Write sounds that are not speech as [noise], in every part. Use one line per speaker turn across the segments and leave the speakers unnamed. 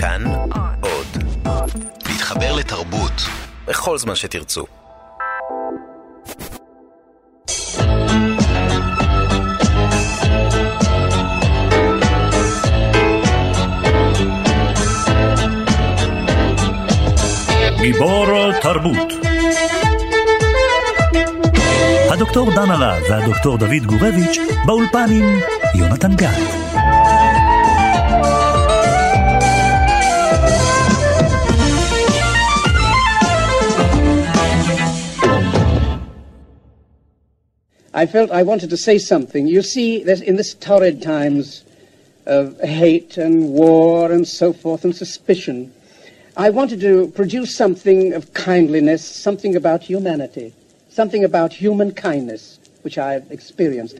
כאן עוד. להתחבר לתרבות בכל זמן שתרצו.
גיבור תרבות הדוקטור דן הרב והדוקטור דוד גורביץ' באולפן עם יונתן גת.
I felt I wanted to say something. You see, in this torrid times of hate and war and so forth and suspicion, I wanted to produce something of kindliness, something about humanity, something about human kindness, which I've experienced.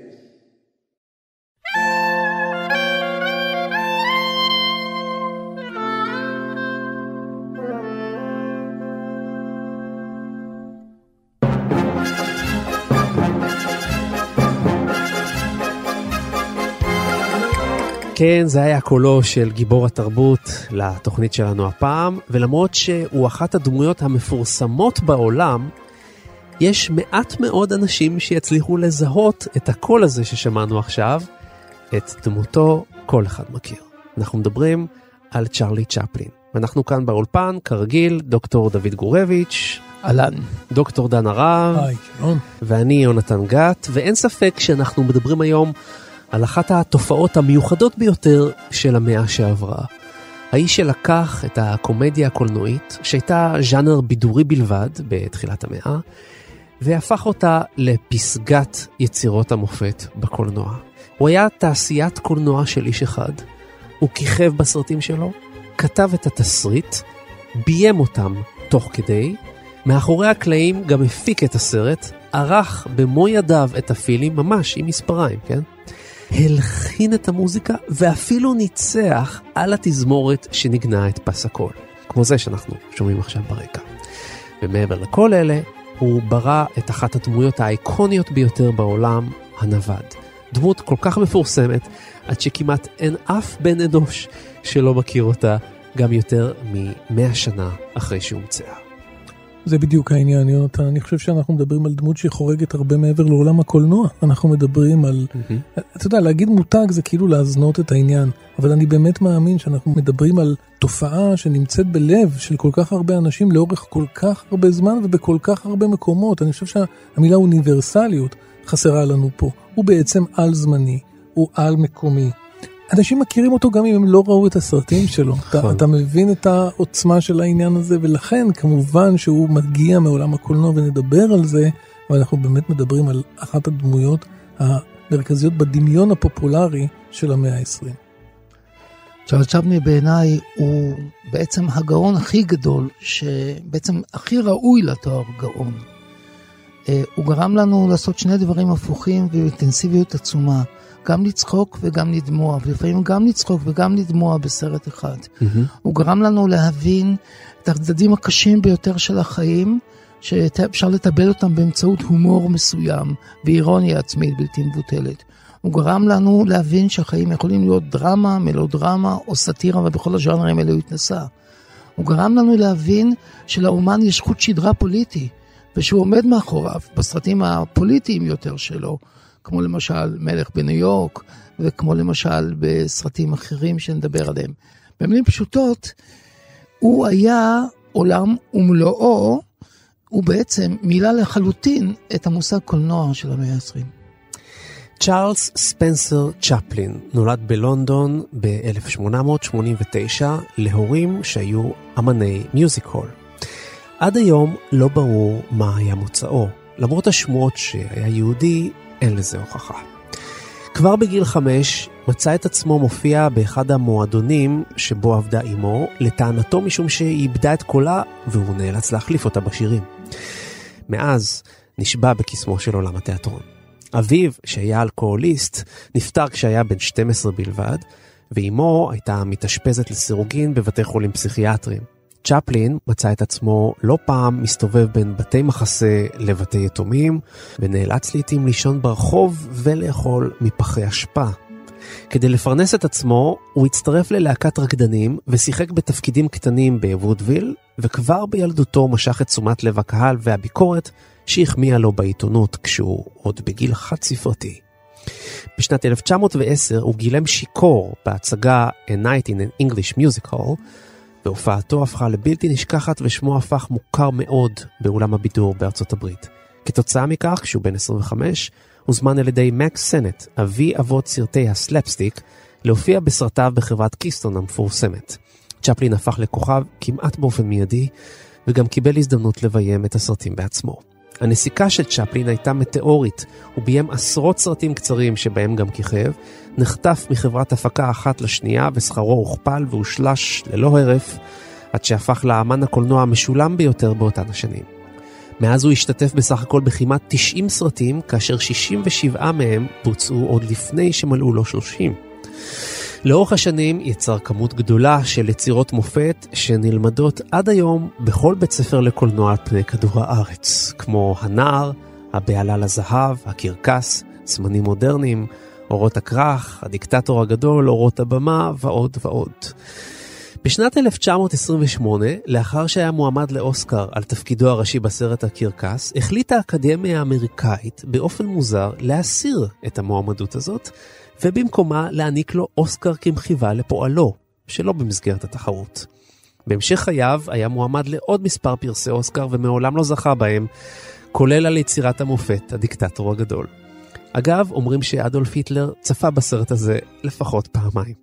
כן, זה היה קולו של גיבור התרבות לתוכנית שלנו הפעם, ולמרות שהוא אחת הדמויות המפורסמות בעולם, יש מעט מאוד אנשים שיצליחו לזהות את הקול הזה ששמענו עכשיו, את דמותו כל אחד מכיר. אנחנו מדברים על צ'רלי צ'פלין. ואנחנו כאן באולפן, כרגיל, דוקטור דוד גורביץ',
אהלן.
דוקטור דן הרב,
היי, שלום.
ואני יונתן גת, ואין ספק שאנחנו מדברים היום על אחת התופעות המיוחדות ביותר של המאה שעברה. האיש שלקח את הקומדיה הקולנועית, שהייתה ז'אנר בידורי בלבד בתחילת המאה, והפך אותה לפסגת יצירות המופת בקולנוע. הוא היה תעשיית קולנוע של איש אחד. הוא כיכב בסרטים שלו, כתב את התסריט, ביים אותם תוך כדי, מאחורי הקלעים גם הפיק את הסרט, ערך במו ידיו את הפילים, ממש עם מספריים, כן? הלחין את המוזיקה ואפילו ניצח על התזמורת שניגנה את פס הקול, כמו זה שאנחנו שומעים עכשיו ברקע. ומעבר לכל אלה, הוא ברא את אחת הדמויות האיקוניות ביותר בעולם, הנווד. דמות כל כך מפורסמת, עד שכמעט אין אף בן אנוש שלא מכיר אותה גם יותר ממאה שנה אחרי שהומצאה.
זה בדיוק העניין, יונתן. אני חושב שאנחנו מדברים על דמות שחורגת הרבה מעבר לעולם הקולנוע. אנחנו מדברים על... Mm-hmm. אתה יודע, להגיד מותג זה כאילו להזנות את העניין, אבל אני באמת מאמין שאנחנו מדברים על תופעה שנמצאת בלב של כל כך הרבה אנשים לאורך כל כך הרבה זמן ובכל כך הרבה מקומות. אני חושב שהמילה אוניברסליות חסרה לנו פה. הוא בעצם על-זמני, הוא על-מקומי. אנשים מכירים אותו גם אם הם לא ראו את הסרטים שלו. אתה,
נכון.
אתה מבין את העוצמה של העניין הזה, ולכן כמובן שהוא מגיע מעולם הקולנוע ונדבר על זה, ואנחנו באמת מדברים על אחת הדמויות המרכזיות בדמיון הפופולרי של המאה ה-20.
צ'ארל צ'פני בעיניי הוא בעצם הגאון הכי גדול, שבעצם הכי ראוי לתואר גאון. אה, הוא גרם לנו לעשות שני דברים הפוכים ואינטנסיביות עצומה. גם לצחוק וגם לדמוע, ולפעמים גם לצחוק וגם לדמוע בסרט אחד. Mm-hmm. הוא גרם לנו להבין את הצדדים הקשים ביותר של החיים, שאפשר לטבל אותם באמצעות הומור מסוים ואירוניה עצמית בלתי מבוטלת. הוא גרם לנו להבין שהחיים יכולים להיות דרמה, מלודרמה או סאטירה, ובכל הז'אנרים האלה הוא התנסה. הוא גרם לנו להבין שלאומן יש חוט שדרה פוליטי, ושהוא עומד מאחוריו בסרטים הפוליטיים יותר שלו. כמו למשל מלך בניו יורק, וכמו למשל בסרטים אחרים שנדבר עליהם. במילים פשוטות, הוא היה עולם ומלואו, הוא בעצם מילא לחלוטין את המושג קולנוע של המאה ה-20.
צ'ארלס ספנסר צ'פלין נולד בלונדון ב-1889 להורים שהיו אמני מיוזיק הול. עד היום לא ברור מה היה מוצאו, למרות השמועות שהיה יהודי, אין לזה הוכחה. כבר בגיל חמש מצא את עצמו מופיע באחד המועדונים שבו עבדה אמו, לטענתו משום שהיא איבדה את קולה והוא נאלץ להחליף אותה בשירים. מאז נשבע בקסמו של עולם התיאטרון. אביו, שהיה אלכוהוליסט, נפטר כשהיה בן 12 בלבד, ואימו הייתה מתאשפזת לסירוגין בבתי חולים פסיכיאטריים. צ'פלין מצא את עצמו לא פעם מסתובב בין בתי מחסה לבתי יתומים, ונאלץ לעתים לישון ברחוב ולאכול מפחי אשפה. כדי לפרנס את עצמו, הוא הצטרף ללהקת רקדנים ושיחק בתפקידים קטנים בוודוויל, וכבר בילדותו משך את תשומת לב הקהל והביקורת שהחמיאה לו בעיתונות כשהוא עוד בגיל חד ספרתי. בשנת 1910 הוא גילם שיכור בהצגה A Night in an English Musical, והופעתו הפכה לבלתי נשכחת ושמו הפך מוכר מאוד באולם הבידור בארצות הברית. כתוצאה מכך, כשהוא בן 25, הוזמן על ידי מקס סנט, אבי אבות סרטי הסלפסטיק, להופיע בסרטיו בחברת קיסטון המפורסמת. צ'פלין הפך לכוכב כמעט באופן מיידי, וגם קיבל הזדמנות לביים את הסרטים בעצמו. הנסיקה של צ'פלין הייתה מטאורית, הוא ביים עשרות סרטים קצרים שבהם גם כיכב, נחטף מחברת הפקה אחת לשנייה ושכרו הוכפל והושלש ללא הרף, עד שהפך לאמן הקולנוע המשולם ביותר באותן השנים. מאז הוא השתתף בסך הכל בכמעט 90 סרטים, כאשר 67 מהם בוצעו עוד לפני שמלאו לו 30. לאורך השנים יצר כמות גדולה של יצירות מופת שנלמדות עד היום בכל בית ספר לקולנוע על פני כדור הארץ, כמו הנער, הבהלה לזהב, הקרקס, זמנים מודרניים, אורות הכרך, הדיקטטור הגדול, אורות הבמה ועוד ועוד. בשנת 1928, לאחר שהיה מועמד לאוסקר על תפקידו הראשי בסרט הקרקס, החליטה האקדמיה האמריקאית באופן מוזר להסיר את המועמדות הזאת, ובמקומה להעניק לו אוסקר כמחיבה לפועלו, שלא במסגרת התחרות. בהמשך חייו היה מועמד לעוד מספר פרסי אוסקר ומעולם לא זכה בהם, כולל על יצירת המופת, הדיקטטור הגדול. אגב, אומרים שאדולף היטלר צפה בסרט הזה לפחות פעמיים.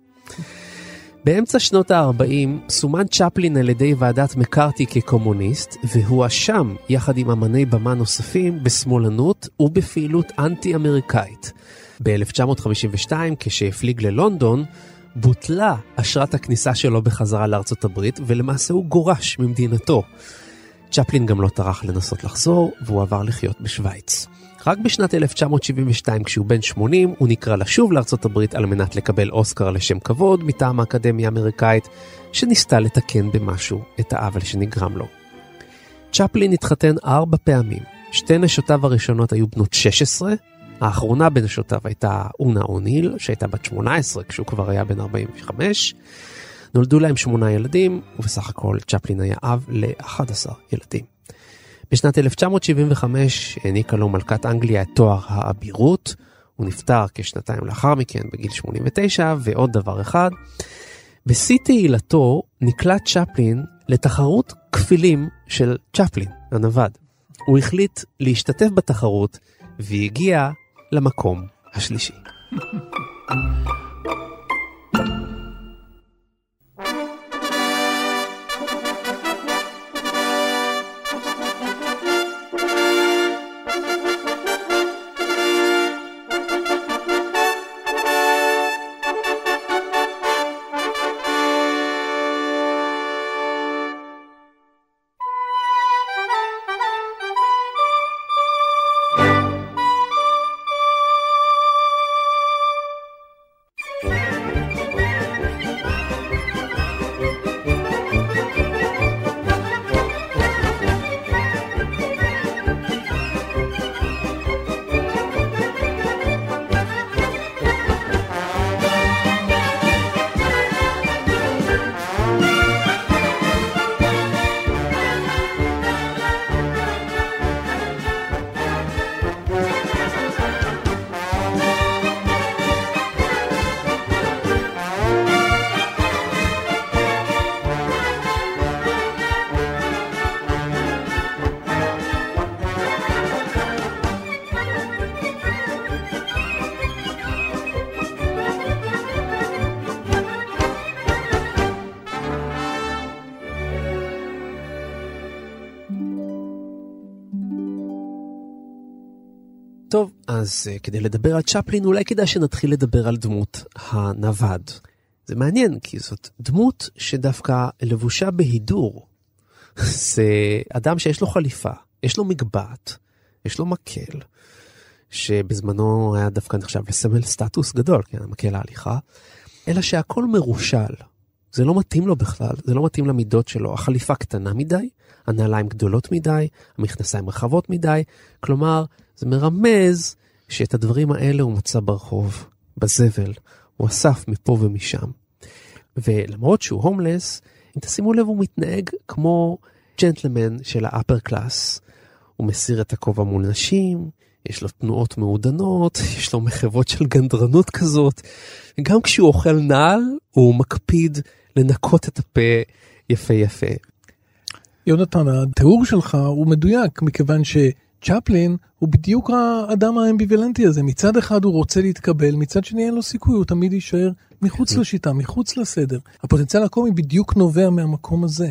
באמצע שנות ה-40 סומן צ'פלין על ידי ועדת מקארתי כקומוניסט, והואשם יחד עם אמני במה נוספים בשמאלנות ובפעילות אנטי-אמריקאית. ב-1952, כשהפליג ללונדון, בוטלה אשרת הכניסה שלו בחזרה לארצות הברית, ולמעשה הוא גורש ממדינתו. צ'פלין גם לא טרח לנסות לחזור, והוא עבר לחיות בשוויץ. רק בשנת 1972, כשהוא בן 80, הוא נקרא לשוב לארצות הברית על מנת לקבל אוסקר לשם כבוד מטעם האקדמיה האמריקאית, שניסתה לתקן במשהו את העוול שנגרם לו. צ'פלין התחתן ארבע פעמים. שתי נשותיו הראשונות היו בנות 16, האחרונה בנשותיו הייתה אונה אוניל, שהייתה בת 18 כשהוא כבר היה בן 45. נולדו להם שמונה ילדים, ובסך הכל צ'פלין היה אב ל-11 ילדים. בשנת 1975 העניקה לו מלכת אנגליה את תואר האבירות. הוא נפטר כשנתיים לאחר מכן בגיל 89, ועוד דבר אחד, בשיא תהילתו נקלט צ'פלין לתחרות כפילים של צ'פלין, הנווד. הוא החליט להשתתף בתחרות והגיע למקום השלישי. אז uh, כדי לדבר על צ'פלין, אולי כדאי שנתחיל לדבר על דמות הנווד. זה מעניין, כי זאת דמות שדווקא לבושה בהידור. [laughs] זה אדם שיש לו חליפה, יש לו מגבעת, יש לו מקל, שבזמנו היה דווקא נחשב לסמל סטטוס גדול, כן, המקל ההליכה, אלא שהכל מרושל. זה לא מתאים לו בכלל, זה לא מתאים למידות שלו. החליפה קטנה מדי, הנעליים גדולות מדי, המכנסיים רחבות מדי, כלומר, זה מרמז שאת הדברים האלה הוא מצא ברחוב, בזבל. הוא אסף מפה ומשם. ולמרות שהוא הומלס, אם תשימו לב הוא מתנהג כמו ג'נטלמן של האפר קלאס. הוא מסיר את הכובע מול נשים, יש לו תנועות מעודנות, [laughs] יש לו מחוות של גנדרנות כזאת. גם כשהוא אוכל נעל, הוא מקפיד לנקות את הפה יפה יפה.
יונתן, התיאור שלך הוא מדויק, מכיוון שצ'פלין הוא בדיוק האדם האמביוולנטי הזה. מצד אחד הוא רוצה להתקבל, מצד שני אין לו סיכוי, הוא תמיד יישאר מחוץ כן. לשיטה, מחוץ לסדר. הפוטנציאל הקומי בדיוק נובע מהמקום הזה.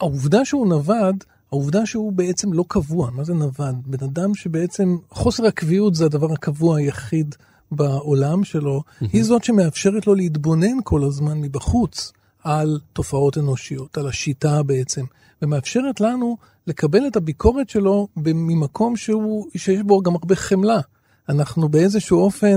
העובדה שהוא נווד, העובדה שהוא בעצם לא קבוע, מה זה נווד? בן אדם שבעצם חוסר הקביעות זה הדבר הקבוע היחיד בעולם שלו. היא זאת שמאפשרת לו להתבונן כל הזמן מבחוץ על תופעות אנושיות, על השיטה בעצם, ומאפשרת לנו לקבל את הביקורת שלו ממקום שהוא, שיש בו גם הרבה חמלה. אנחנו באיזשהו אופן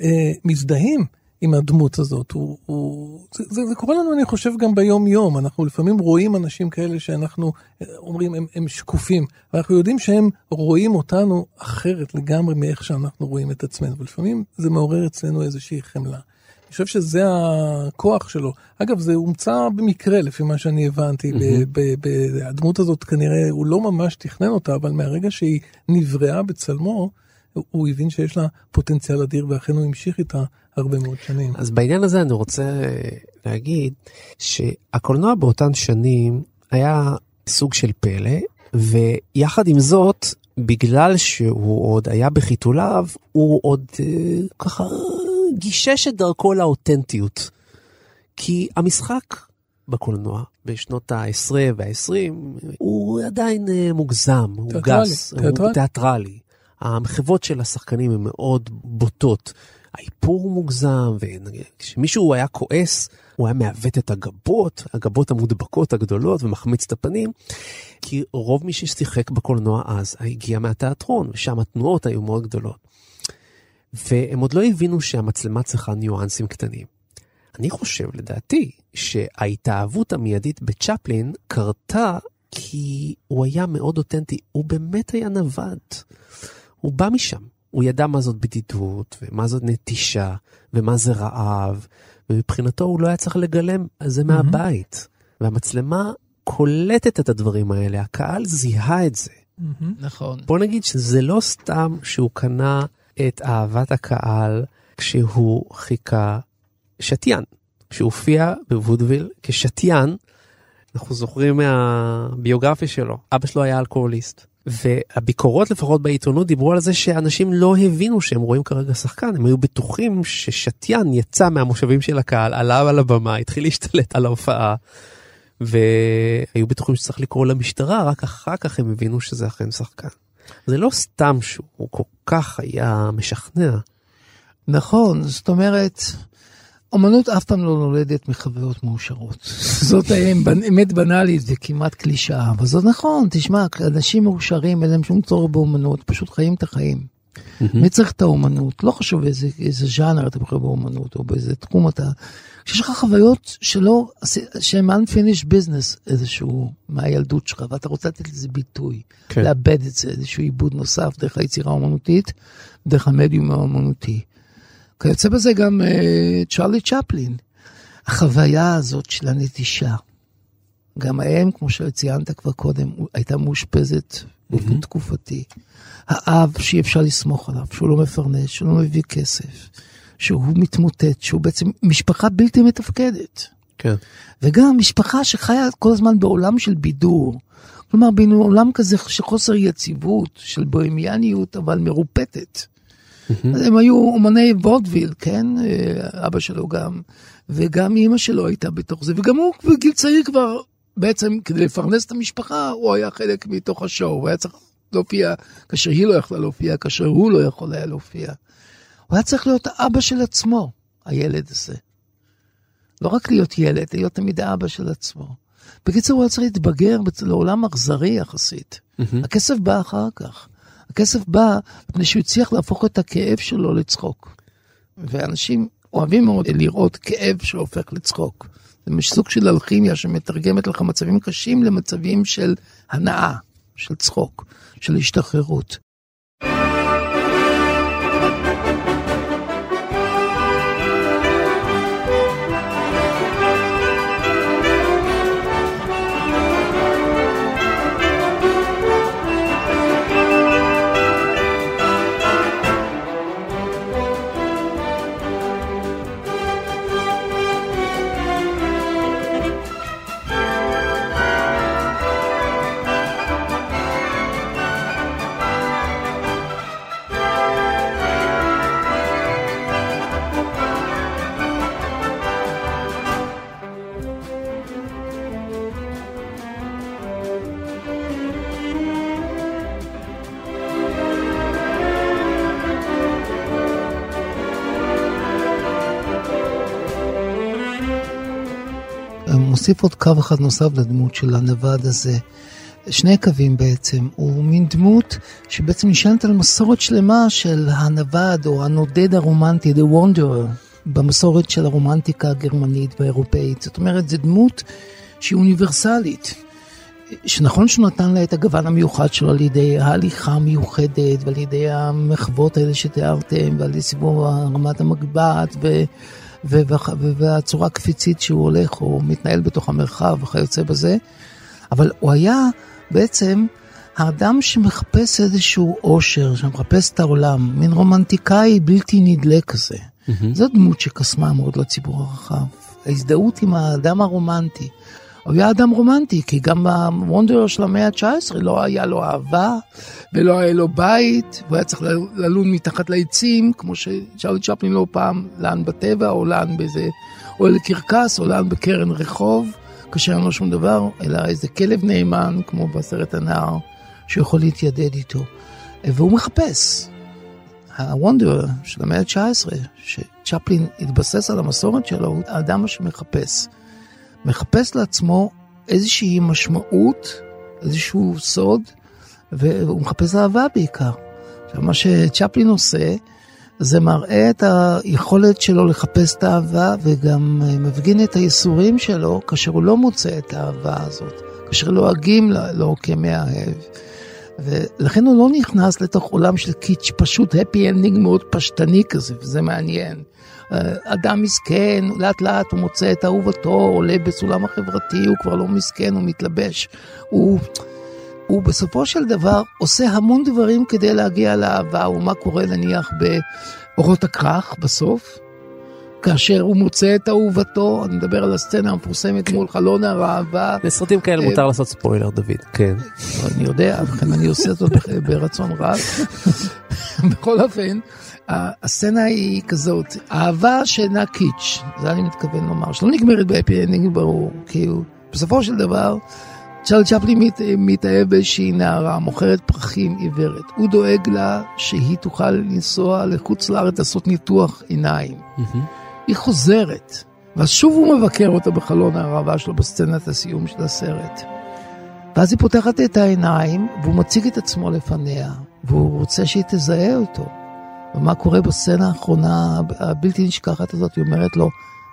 אה, מזדהים עם הדמות הזאת. הוא, הוא, זה, זה, זה קורה לנו, אני חושב, גם ביום-יום. אנחנו לפעמים רואים אנשים כאלה שאנחנו אה, אומרים, הם, הם שקופים, ואנחנו יודעים שהם רואים אותנו אחרת לגמרי מאיך שאנחנו רואים את עצמנו, ולפעמים זה מעורר אצלנו איזושהי חמלה. חושב שזה הכוח שלו. אגב, זה הומצא במקרה, לפי מה שאני הבנתי. Mm-hmm. הדמות הזאת כנראה, הוא לא ממש תכנן אותה, אבל מהרגע שהיא נבראה בצלמו, הוא הבין שיש לה פוטנציאל אדיר, ואכן הוא המשיך איתה הרבה מאוד שנים.
אז בעניין הזה אני רוצה להגיד שהקולנוע באותן שנים היה סוג של פלא, ויחד עם זאת, בגלל שהוא עוד היה בחיתוליו, הוא עוד אה, ככה גישש את דרכו לאותנטיות. כי המשחק בקולנוע בשנות ה-10 וה-20 הוא עדיין אה, מוגזם, הוא גס,
תיאטרלי.
הוא תיאטרלי. המחוות של השחקנים הן מאוד בוטות. האיפור מוגזם, וכשמישהו היה כועס, הוא היה מעוות את הגבות, הגבות המודבקות הגדולות, ומחמיץ את הפנים, כי רוב מי ששיחק בקולנוע אז הגיע מהתיאטרון, ושם התנועות היו מאוד גדולות. והם עוד לא הבינו שהמצלמה צריכה ניואנסים קטנים. אני חושב, לדעתי, שההתאהבות המיידית בצ'פלין קרתה כי הוא היה מאוד אותנטי, הוא באמת היה נווד. הוא בא משם, הוא ידע מה זאת בדידות, ומה זאת נטישה, ומה זה רעב, ומבחינתו הוא לא היה צריך לגלם זה mm-hmm. מהבית. והמצלמה קולטת את הדברים האלה, הקהל זיהה את זה.
Mm-hmm. נכון.
בוא נגיד שזה לא סתם שהוא קנה את אהבת הקהל כשהוא חיכה שתיין. כשהוא הופיע בוודוויל כשתיין, אנחנו זוכרים מהביוגרפיה שלו, אבא שלו היה אלכוהוליסט. והביקורות לפחות בעיתונות דיברו על זה שאנשים לא הבינו שהם רואים כרגע שחקן, הם היו בטוחים ששתיין יצא מהמושבים של הקהל, עלה על הבמה, התחיל להשתלט על ההופעה, והיו בטוחים שצריך לקרוא למשטרה, רק אחר כך הם הבינו שזה אכן שחקן. זה לא סתם שהוא כל כך היה משכנע.
נכון, זאת אומרת, אמנות אף פעם לא נולדת מחוויות מאושרות. [laughs] זאת אמת בנאלית וכמעט קלישאה, אבל זאת נכון, תשמע, אנשים מאושרים, אין להם שום צורך באמנות, פשוט חיים את החיים. מי צריך את האומנות? לא חשוב איזה, איזה ז'אנר אתה בוחר באומנות או באיזה תחום אתה... כשיש לך חוויות שלא, שהן unfinished business איזשהו מהילדות שלך ואתה רוצה לתת לזה ביטוי, כן. לאבד את זה, איזשהו עיבוד נוסף דרך היצירה האומנותית, דרך המדיום האומנותי. כיוצא בזה גם uh, צ'רלי צ'פלין. החוויה הזאת של הנטישה. גם האם, כמו שציינת כבר קודם, הייתה מאושפזת באופן mm-hmm. תקופתי. האב שאי אפשר לסמוך עליו, שהוא לא מפרנס, שהוא לא מביא כסף, שהוא מתמוטט, שהוא בעצם משפחה בלתי מתפקדת.
כן.
וגם משפחה שחיה כל הזמן בעולם של בידור. כלומר, בעולם כזה של חוסר יציבות, של בוהמיאניות, אבל מרופטת. Mm-hmm. הם היו אומני וודוויל, כן? אה, אבא שלו גם, וגם אימא שלו הייתה בתוך זה, וגם הוא בגיל צעיר כבר, בעצם כדי לפרנס את המשפחה, הוא היה חלק מתוך השואו, הוא היה צריך להופיע כאשר היא לא יכלה להופיע, כאשר הוא לא יכול היה להופיע. הוא היה צריך להיות האבא של עצמו, הילד הזה. לא רק להיות ילד, להיות תמיד האבא של עצמו. בקיצור, הוא היה צריך להתבגר לעולם אכזרי יחסית. Mm-hmm. הכסף בא אחר כך. הכסף בא מפני שהוא הצליח להפוך את הכאב שלו לצחוק. ואנשים אוהבים מאוד לראות כאב שהופך לצחוק. זה סוג של אלכימיה שמתרגמת לך מצבים קשים למצבים של הנאה, של צחוק, של השתחררות. מוסיף עוד קו אחד נוסף לדמות של הנווד הזה. שני קווים בעצם, הוא מין דמות שבעצם נשענת על מסורת שלמה של הנווד או הנודד הרומנטי, The Wanderer, במסורת של הרומנטיקה הגרמנית והאירופאית. זאת אומרת, זו דמות שהיא אוניברסלית. שנכון שהוא נתן לה את הגוון המיוחד שלו על ידי ההליכה המיוחדת ועל ידי המחוות האלה שתיארתם ועל ידי סיבוב רמת המגבעת. והצורה הקפיצית שהוא הולך או מתנהל בתוך המרחב וכיוצא בזה, אבל הוא היה בעצם האדם שמחפש איזשהו אושר, שמחפש את העולם, מין רומנטיקאי בלתי נדלה כזה. Mm-hmm. זו דמות שקסמה מאוד לציבור הרחב. ההזדהות עם האדם הרומנטי. הוא היה אדם רומנטי, כי גם בוונדרר של המאה ה-19 לא היה לו אהבה ולא היה לו בית, והוא היה צריך ללון מתחת לעצים, כמו שצ'רלי צ'פלין לא פעם לאן בטבע, או לאן באיזה אוהל קרקס, או לאן בקרן רחוב, כאשר אין לו שום דבר, אלא איזה כלב נאמן, כמו בסרט הנער, שיכול להתיידד איתו. והוא מחפש. הוונדרר של המאה ה-19, שצ'פלין התבסס על המסורת שלו, הוא האדם שמחפש. מחפש לעצמו איזושהי משמעות, איזשהו סוד, והוא מחפש אהבה בעיקר. עכשיו, מה שצ'פלין עושה, זה מראה את היכולת שלו לחפש את האהבה, וגם מפגין את הייסורים שלו כאשר הוא לא מוצא את האהבה הזאת, כאשר לועגים לו כמאהב. ולכן הוא לא נכנס לתוך עולם של קיטש, פשוט happy ending מאוד פשטני כזה, וזה מעניין. אדם מסכן, לאט לאט הוא מוצא את אהובתו, עולה בסולם החברתי, הוא כבר לא מסכן, הוא מתלבש. הוא, הוא בסופו של דבר עושה המון דברים כדי להגיע לאהבה, ומה קורה נניח באורות הכרך בסוף, כאשר הוא מוצא את אהובתו, אני מדבר על הסצנה המפורסמת מול חלון הראווה.
לסרטים כאלה אה, מותר לעשות ספוילר, דוד. כן.
אני יודע, לכן אני עושה זאת [laughs] ברצון רב. [laughs] בכל אופן, הסצנה היא כזאת, אהבה שאינה קיטש, זה אני מתכוון לומר, שלא נגמרת ב happy ending ברור, כאילו, בסופו של דבר, צ'רלי צ'פלי מת, מתאהב באיזושהי נערה, מוכרת פרחים עיוורת. הוא דואג לה שהיא תוכל לנסוע לחוץ לארץ לעשות ניתוח עיניים. Mm-hmm. היא חוזרת, ואז שוב הוא מבקר אותה בחלון הערבה שלו בסצנת הסיום של הסרט. ואז היא פותחת את העיניים, והוא מציג את עצמו לפניה, והוא רוצה שהיא תזהה אותו. ומה קורה בסצנה האחרונה הבלתי נשכחת הזאת, היא אומרת לו,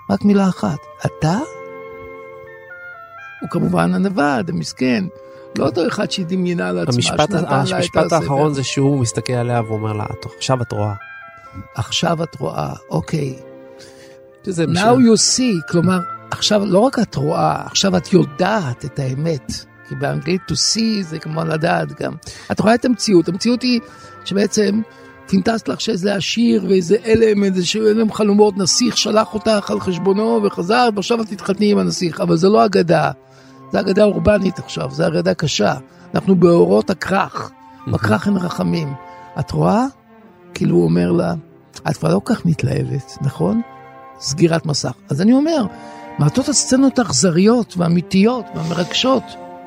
רק מילה אחת, אתה? הוא כמובן הנווד, המסכן, לא אותו אחד שהיא דמיינה לעצמה,
המשפט, המשפט האחרון זה שהוא מסתכל עליה ואומר לה, עכשיו את רואה.
עכשיו את רואה, אוקיי. Now you see, כלומר, עכשיו לא רק את רואה, עכשיו את יודעת את האמת. כי באנגלית to see זה כמו לדעת גם. את רואה את המציאות, המציאות היא שבעצם פינטסט לך שאיזה עשיר ואיזה אלם, איזה אלם חלומות, נסיך שלח אותך על חשבונו וחזר, ועכשיו את תתחתני עם הנסיך, אבל זה לא אגדה, זה אגדה אורבנית עכשיו, זה אגדה קשה. אנחנו באורות הכרך, בכרך אין רחמים. את רואה? כאילו הוא אומר לה, את כבר לא כל כך מתלהבת, נכון? סגירת מסך. אז אני אומר, מעטות הסצנות האכזריות והאמיתיות והמרגשות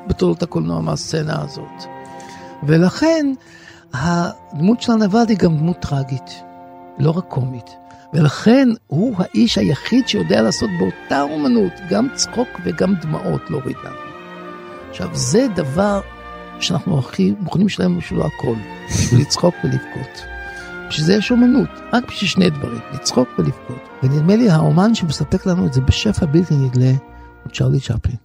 בתולדות הקולנוע מהסצנה הזאת. ולכן, הדמות של הנווד היא גם דמות טרגית, לא רק קומית. ולכן הוא האיש היחיד שיודע לעשות באותה אומנות גם צחוק וגם דמעות להוריד לנו. עכשיו, זה דבר שאנחנו הכי מוכנים לשלם בשבילו הכל, [laughs] לצחוק ולבכות. בשביל זה יש אומנות, רק בשביל שני דברים, לצחוק ולבכות. ונדמה לי האומן שמספק לנו את זה בשפע בלתי נדלה הוא צ'רלי צ'פלין.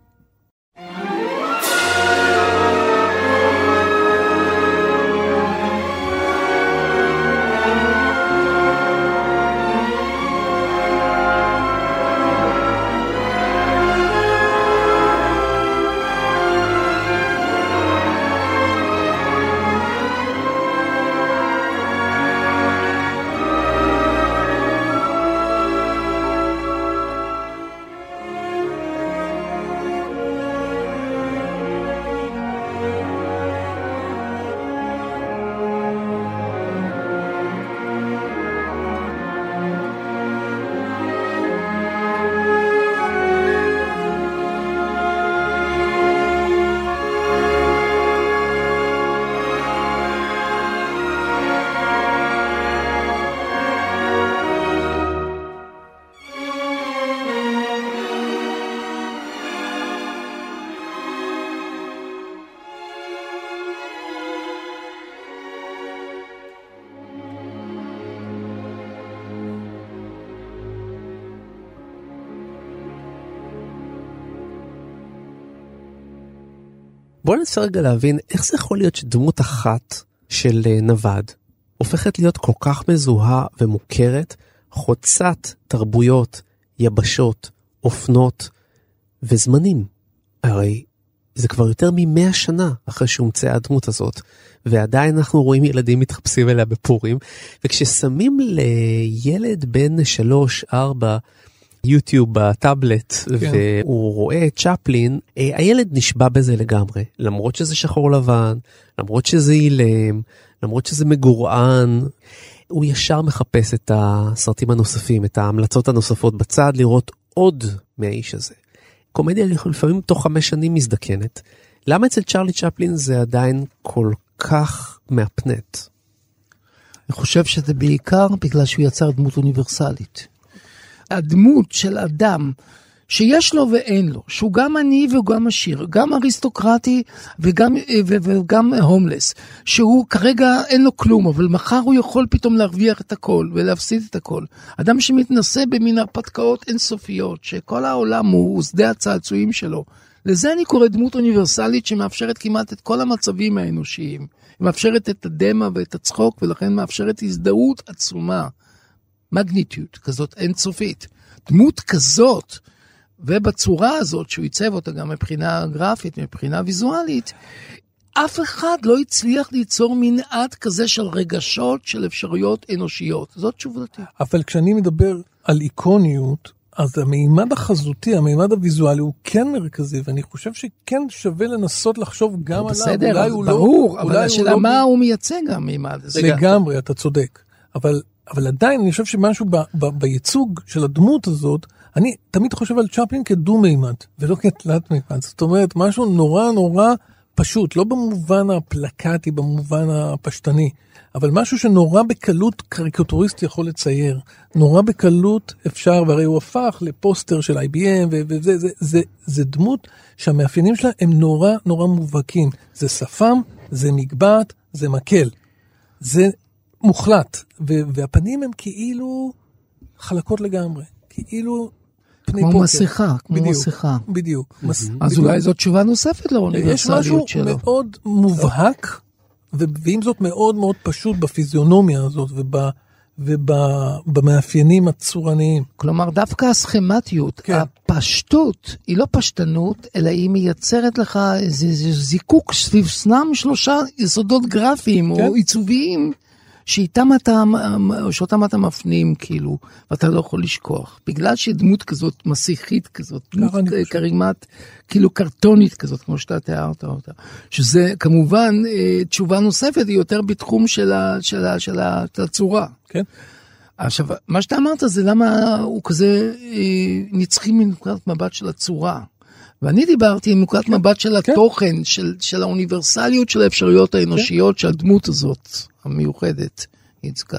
בואו ננסה רגע להבין איך זה יכול להיות שדמות אחת של אה, נווד הופכת להיות כל כך מזוהה ומוכרת, חוצת תרבויות, יבשות, אופנות וזמנים. הרי זה כבר יותר ממאה שנה אחרי שהומצאה הדמות הזאת, ועדיין אנחנו רואים ילדים מתחפשים אליה בפורים, וכששמים לילד בן שלוש, ארבע, יוטיוב בטאבלט כן. והוא רואה את צ'פלין, אה, הילד נשבע בזה לגמרי, למרות שזה שחור לבן, למרות שזה אילם, למרות שזה מגורען, הוא ישר מחפש את הסרטים הנוספים, את ההמלצות הנוספות בצד, לראות עוד מהאיש הזה. קומדיה לפעמים תוך חמש שנים מזדקנת. למה אצל צ'רלי צ'פלין זה עדיין כל כך מהפנט?
אני חושב שזה בעיקר בגלל שהוא יצר דמות אוניברסלית. הדמות של אדם שיש לו ואין לו, שהוא גם עני והוא גם עשיר, גם אריסטוקרטי וגם, וגם הומלס, שהוא כרגע אין לו כלום, אבל מחר הוא יכול פתאום להרוויח את הכל ולהפסיד את הכל. אדם שמתנשא במין הרפתקאות אינסופיות, שכל העולם הוא שדה הצעצועים שלו. לזה אני קורא דמות אוניברסלית שמאפשרת כמעט את כל המצבים האנושיים. היא מאפשרת את הדמע ואת הצחוק, ולכן מאפשרת הזדהות עצומה. מגניטיות כזאת אינסופית. דמות כזאת, ובצורה הזאת שהוא עיצב אותה גם מבחינה גרפית, מבחינה ויזואלית, אף אחד לא הצליח ליצור מנעד כזה של רגשות, של אפשרויות אנושיות. זאת תשובתי.
אבל כשאני מדבר על איקוניות, אז המימד החזותי, המימד הוויזואלי הוא כן מרכזי, ואני חושב שכן שווה לנסות לחשוב גם עליו.
בסדר, אולי הוא לא- ברור, לא, אבל השאלה לא... מה הוא מייצג המימד הזה.
לגמרי, אתה צודק. אבל, אבל עדיין אני חושב שמשהו ב, ב, בייצוג של הדמות הזאת, אני תמיד חושב על צ'פלין כדו-מימד, ולא כתלת-מימד. זאת אומרת, משהו נורא נורא פשוט, לא במובן הפלקטי, במובן הפשטני, אבל משהו שנורא בקלות קריקטוריסט יכול לצייר. נורא בקלות אפשר, והרי הוא הפך לפוסטר של IBM, וזה זה, זה, זה, זה דמות שהמאפיינים שלה הם נורא נורא מובהקים. זה שפם, זה מגבעת, זה מקל. זה מוחלט, והפנים הם כאילו חלקות לגמרי. כאילו
פני כמו פוקר. מסכה, כמו בדיוק, מסכה.
בדיוק.
מס... אז בדיוק. אולי זו תשובה נוספת לאוניברסליות שלו.
יש משהו מאוד מובהק, ועם זאת מאוד מאוד פשוט בפיזיונומיה הזאת ובמאפיינים הצורניים.
כלומר, דווקא הסכמטיות, כן. הפשטות, היא לא פשטנות, אלא היא מייצרת לך איזה, איזה זיקוק סביב סנם שלושה יסודות גרפיים כן. או עיצוביים. שאיתם אתה, שאותם אתה מפנים, כאילו, ואתה לא יכול לשכוח. בגלל שדמות כזאת מסיחית כזאת, דמות קרימת, כאילו קרטונית כזאת, כמו שאתה תיארת אותה, שזה כמובן אה, תשובה נוספת, היא יותר בתחום של, ה, של, ה, של הצורה.
כן.
עכשיו, מה שאתה אמרת זה למה הוא כזה אה, נצחי מנקודת מבט של הצורה. ואני דיברתי מנקודת כן, מבט של כן. התוכן, של, של האוניברסליות של האפשרויות האנושיות כן. שהדמות הזאת המיוחדת ייצגה.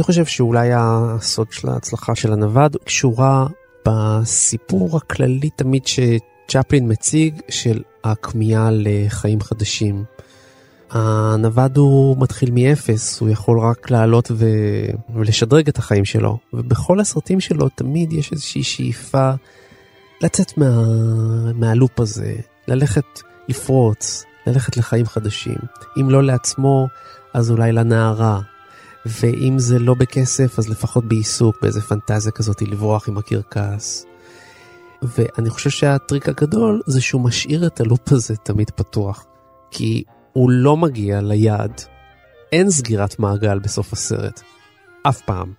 אני חושב שאולי הסוד של ההצלחה של הנווד קשורה בסיפור הכללי תמיד שצ'פלין מציג של הכמיהה לחיים חדשים. הנווד הוא מתחיל מאפס, הוא יכול רק לעלות ו... ולשדרג את החיים שלו. ובכל הסרטים שלו תמיד יש איזושהי שאיפה לצאת מה... מהלופ הזה, ללכת לפרוץ, ללכת לחיים חדשים. אם לא לעצמו, אז אולי לנערה. ואם זה לא בכסף, אז לפחות בעיסוק, באיזה פנטזיה כזאת לברוח עם הקרקס. ואני חושב שהטריק הגדול זה שהוא משאיר את הלופ הזה תמיד פתוח. כי הוא לא מגיע ליעד. אין סגירת מעגל בסוף הסרט. אף פעם.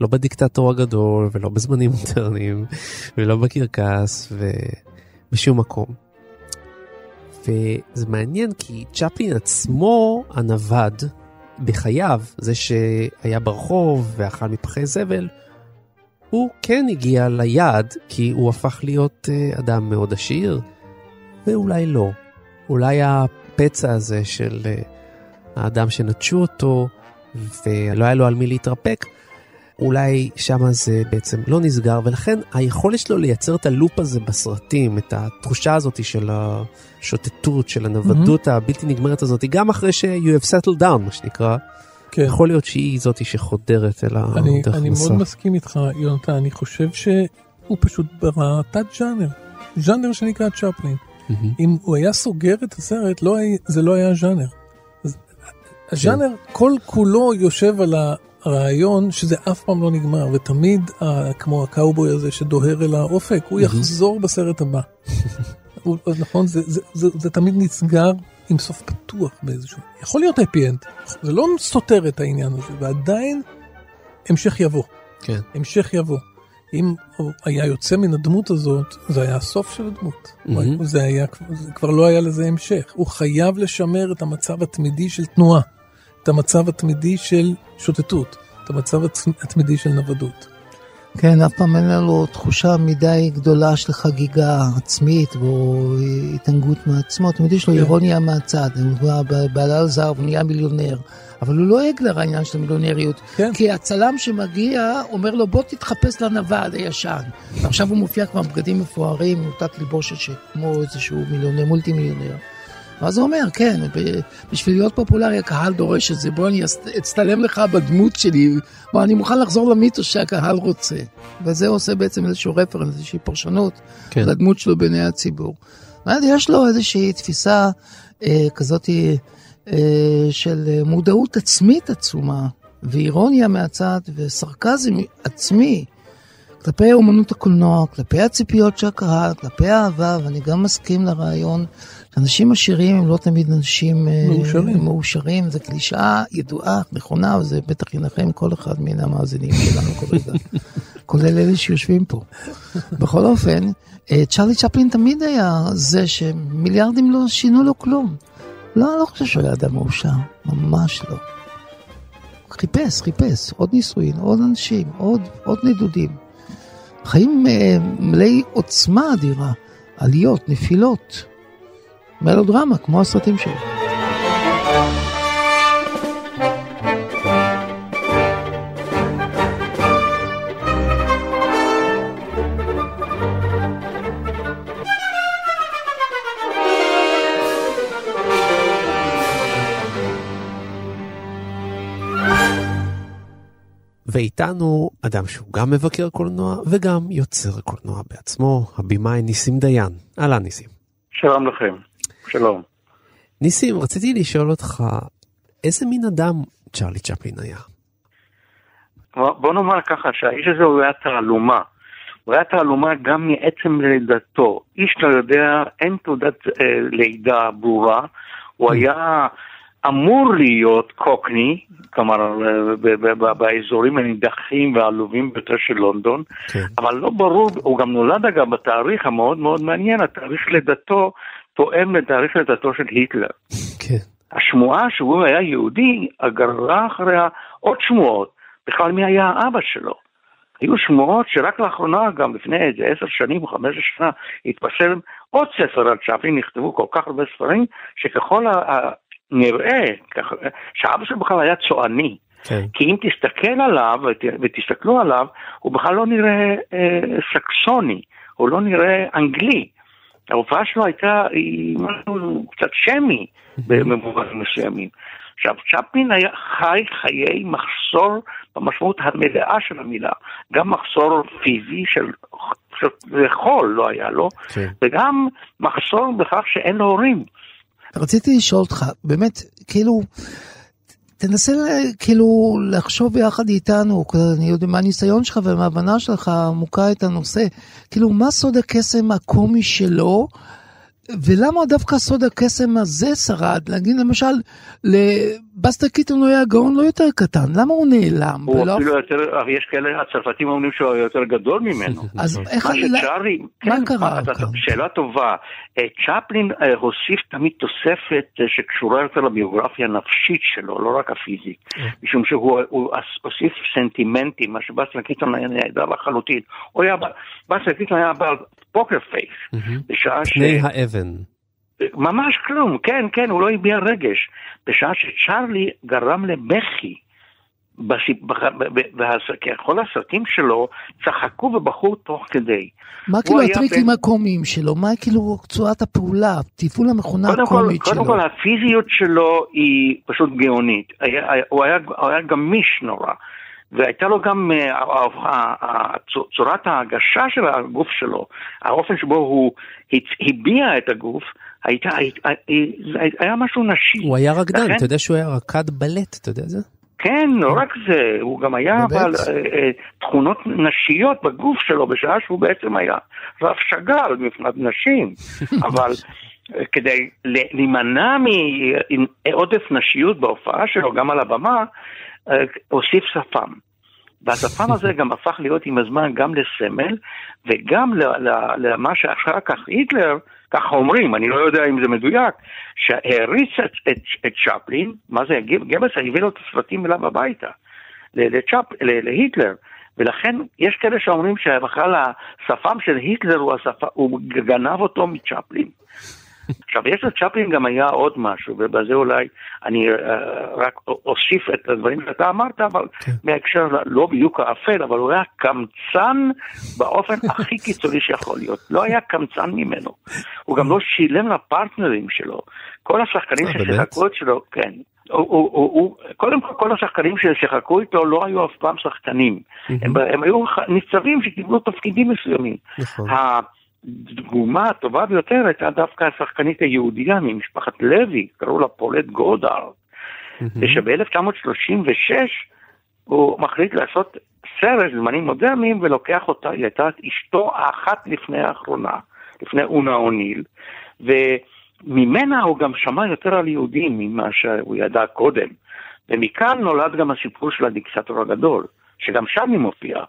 לא בדיקטטור הגדול, ולא בזמנים מודרניים, ולא בקרקס, ובשום מקום. וזה מעניין כי צ'פלין עצמו, הנווד, בחייו, זה שהיה ברחוב ואכל מפחי זבל, הוא כן הגיע ליעד כי הוא הפך להיות אה, אדם מאוד עשיר, ואולי לא. אולי הפצע הזה של אה, האדם שנטשו אותו ולא היה לו על מי להתרפק, אולי שמה זה בעצם לא נסגר, ולכן היכולת שלו לייצר את הלופ הזה בסרטים, את התחושה הזאת של השוטטות, של הנוודות mm-hmm. הבלתי נגמרת הזאת, גם אחרי ש-you have settled down, מה שנקרא, כן. יכול להיות שהיא זאתי שחודרת אל הדרך
אני, אני מאוד מסכים איתך, יונתן, אני חושב שהוא פשוט ברא תת ג'אנר, ז'אנר שנקרא צ'פלין. Mm-hmm. אם הוא היה סוגר את הסרט, לא זה לא היה ז'אנר. הז'אנר כן. כל כולו יושב על הרעיון שזה אף פעם לא נגמר, ותמיד כמו הקאובוי הזה שדוהר אל האופק, הוא יחזור בסרט הבא. [laughs] נכון, זה, זה, זה, זה תמיד נסגר עם סוף פתוח באיזשהו, יכול להיות אפי אנד, זה לא סותר את העניין הזה, ועדיין המשך יבוא.
כן.
המשך יבוא. אם הוא היה יוצא מן הדמות הזאת, זה היה הסוף של הדמות. Mm-hmm. זה היה, זה כבר לא היה לזה המשך. הוא חייב לשמר את המצב התמידי של תנועה. את המצב התמידי של שוטטות, את המצב התמידי של נוודות.
כן, אף פעם אין לנו תחושה מדי גדולה של חגיגה עצמית או התענגות מעצמו, תמיד יש לו כן. אירוניה מהצד, בעלה זר, הוא נהיה מיליונר, אבל הוא לא הגלר העניין של המיליונריות, כן. כי הצלם שמגיע אומר לו בוא תתחפש לנווד הישן, ועכשיו הוא מופיע כבר בגדים מפוארים, עם תת לבושת כמו איזשהו מיליונר, מולטי מיליונר. ואז הוא אומר, כן, בשביל להיות פופולרי הקהל דורש את זה, בוא אני אצטלם לך בדמות שלי, בוא אני מוכן לחזור למיתוס שהקהל רוצה. וזה עושה בעצם איזשהו רפרנס, איזושהי פרשנות כן. לדמות שלו בעיני הציבור. יש לו איזושהי תפיסה אה, כזאת אה, של מודעות עצמית עצומה, ואירוניה מהצד, וסרקזם עצמי. כלפי אומנות הקולנוע, כלפי הציפיות של הקהל, כלפי האהבה, ואני גם מסכים לרעיון אנשים עשירים הם לא תמיד אנשים אה, מאושרים, מאושרים זו קלישאה ידועה, נכונה, וזה בטח ינחם כל אחד מן המאזינים שלנו כרגע, [laughs] כולל אלה שיושבים פה. בכל אופן, אה, צ'רלי צ'פלין תמיד היה זה שמיליארדים לא שינו לו כלום. לא, אני לא חושב שהוא היה אדם מאושר, ממש לא. חיפש, חיפש, עוד נישואין, עוד אנשים, עוד, עוד נדודים. חיים אה, מלאי עוצמה אדירה, עליות, נפילות. מלודרמה, כמו הסרטים שלי.
ואיתנו אדם שהוא גם מבקר קולנוע וגם יוצר קולנוע בעצמו, הבמאי ניסים דיין. אהלן ניסים.
שלום לכם. שלום.
ניסים, רציתי לשאול אותך, איזה מין אדם צ'רלי צ'פלין היה?
בוא נאמר ככה, שהאיש הזה הוא היה תעלומה. הוא היה תעלומה גם מעצם לידתו. איש לא יודע, אין תעודת אה, לידה ברורה. הוא mm. היה אמור להיות קוקני, כלומר אה, באזורים הנידחים והעלובים ביותר של לונדון, כן. אבל לא ברור, הוא גם נולד אגב בתאריך המאוד מאוד מעניין, התאריך לידתו תואם לתאריך לידתו של היטלר.
כן.
השמועה שהוא היה יהודי, גררה אחריה עוד שמועות, בכלל מי היה האבא שלו. היו שמועות שרק לאחרונה, גם לפני איזה עשר שנים או חמש שנה, התפרסם עוד ספר על צ'פלין, נכתבו כל כך הרבה ספרים, שככל הנראה, שאבא שלו בכלל היה צועני. כן. כי אם תסתכל עליו ותסתכלו עליו, הוא בכלל לא נראה אה, סקסוני, הוא לא נראה אנגלי. ההופעה שלו הייתה משהו קצת שמי במובנים מסוימים. עכשיו, צ'פלין היה חי חיי מחסור במשמעות המלאה של המילה, גם מחסור פיזי של, של חול לא היה לו, כן. וגם מחסור בכך שאין לו הורים.
רציתי לשאול אותך, באמת, כאילו, תנסה כאילו לחשוב יחד איתנו, אני יודע מה הניסיון שלך ומההבנה שלך עמוקה את הנושא, כאילו מה סוד הקסם הקומי שלו ולמה דווקא סוד הקסם הזה שרד? נגיד למשל, לבסטר קיטון הוא היה גאון לא יותר קטן, למה הוא נעלם?
הוא ולא... אפילו יותר, יש כאלה, הצרפתים אומרים שהוא יותר גדול ממנו. [laughs]
אז איך... מה שצ'ארלי,
מה כן, קרה כאן? שאלה טובה. אה, צ'פלין אה, הוסיף תמיד תוספת אה, שקשורה יותר לביוגרפיה הנפשית שלו, לא רק הפיזית. משום שהוא הוסיף סנטימנטים, מה שבסטר קיטון היה נהדר לחלוטין. בסטר קיטון היה בעל poker face.
בשעה ש... פני האבן.
ממש כלום, כן, כן, הוא לא הביע רגש. בשעה שצ'ארלי גרם לבכי. בכל הסרטים שלו צחקו ובכו תוך כדי.
מה כאילו הטריקים בין... הקומיים שלו? מה כאילו צורת הפעולה, תפעול המכונה הקומית
שלו? קודם כל הפיזיות שלו היא פשוט גאונית. הוא היה, הוא היה גמיש נורא. והייתה לו גם אה, צורת ההגשה של הגוף שלו, האופן שבו הוא הביע את הגוף, הייתה, היה משהו נשי.
הוא היה רקדן, אתה יודע שהוא היה רקד בלט, אתה יודע זה?
כן, לא רק זה, הוא גם היה אה, אה, תכונות נשיות בגוף שלו, בשעה שהוא בעצם היה רב שגל מבחינת נשים, [laughs] אבל כדי להימנע מעודף נשיות בהופעה שלו, גם על הבמה, הוסיף שפם. והשפם הזה [laughs] גם הפך להיות עם הזמן גם לסמל וגם למה שאחר כך היטלר, ככה אומרים, אני לא יודע אם זה מדויק, שהעריץ את, את, את צ'פלין, מה זה, גבלס הביא לו את הסרטים אליו הביתה, לצ'פ, להיטלר. ולכן יש כאלה שאומרים שבכלל השפם של היטלר הוא, השפ... הוא גנב אותו מצ'פלין. עכשיו, יש לצ'פלין גם היה עוד משהו, ובזה אולי אני uh, רק אוסיף את הדברים שאתה אמרת, אבל כן. מהקשר לא בדיוק האפל, אבל הוא היה קמצן באופן [laughs] הכי קיצוני שיכול להיות. לא היה קמצן ממנו. הוא גם לא שילם לפרטנרים שלו. כל השחקנים אה, ששיחקו את שלו, כן. הוא, הוא, הוא, הוא, קודם כל, כל השחקנים ששיחקו איתו לא היו אף פעם שחקנים. הם, הם היו ניצבים שקיבלו תפקידים מסוימים. נכון. הדוגמה הטובה ביותר הייתה דווקא השחקנית היהודייה ממשפחת לוי, קראו לה פולט גודר, ושב-1936 הוא מחליט לעשות סרט זמנים מודרניים ולוקח אותה, היא הייתה אשתו האחת לפני האחרונה, לפני אונה אוניל, וממנה הוא גם שמע יותר על יהודים ממה שהוא ידע קודם, ומכאן נולד גם הסיפור של הדיקסטור הגדול, שגם שם היא מופיעה.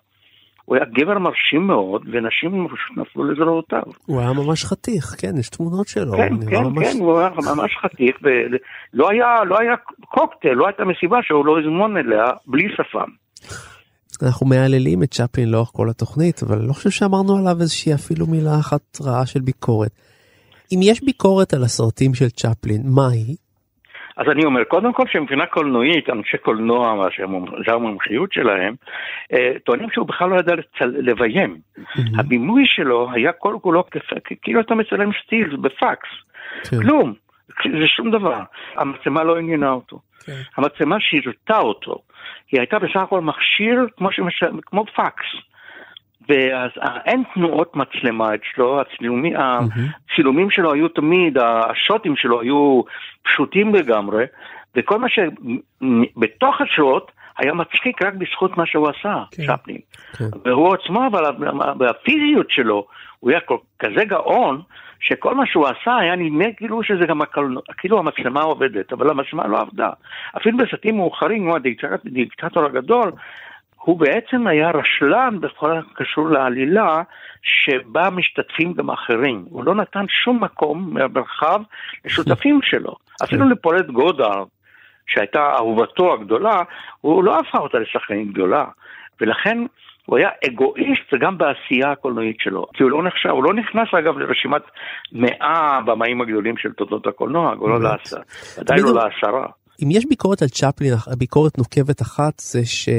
הוא היה גבר מרשים מאוד, ונשים נפלו לזרועותיו.
הוא היה ממש חתיך, כן, יש תמונות שלו.
כן, כן, ממש... כן, הוא היה ממש חתיך, ולא היה, לא היה קוקטייל, לא הייתה מסיבה שהוא לא הזמון אליה בלי שפם.
אנחנו מהללים את צ'פלין לאורך כל התוכנית, אבל לא חושב שאמרנו עליו איזושהי אפילו מילה אחת רעה של ביקורת. אם יש ביקורת על הסרטים של צ'פלין, מה היא?
אז אני אומר, קודם כל שמבחינה קולנועית, אנשי קולנוע, מה שזה המומחיות שלהם, אה, טוענים שהוא בכלל לא ידע לביים. הבימוי שלו היה כל כולו כאילו אתה מצלם סטילס בפקס. כן. כלום, זה שום דבר. המצלמה לא עניינה אותו. כן. המצלמה שירתה אותו. היא הייתה בסך הכל מכשיר כמו פקס. ואין תנועות מצלמה אצלו, הצילומים, הצילומים שלו היו תמיד, השוטים שלו היו פשוטים לגמרי, וכל מה שבתוך השוט היה מצחיק רק בזכות מה שהוא עשה, כן, שפלין. כן. והוא עצמו, אבל בפיזיות שלו, הוא היה כזה גאון, שכל מה שהוא עשה היה נדמה כאילו שזה גם כאילו המצלמה עובדת, אבל המצלמה לא עבדה. אפילו בסרטים מאוחרים, כמו הדיקטטור הגדול, הוא בעצם היה רשלן בכל הקשור לעלילה, שבה משתתפים גם אחרים. הוא לא נתן שום מקום מהמרחב לשותפים שלו. אפילו לפולט גודארד, שהייתה אהובתו הגדולה, הוא לא הפך אותה לשחקנית גדולה. ולכן הוא היה אגואיסט גם בעשייה הקולנועית שלו. כי הוא לא נחשב, הוא לא נכנס אגב לרשימת מאה במאים הגדולים של תולדות הקולנוע, הוא לא לעשרה, עדיין לא לעשרה.
אם יש ביקורת על צ'פלין, ביקורת נוקבת אחת זה ש...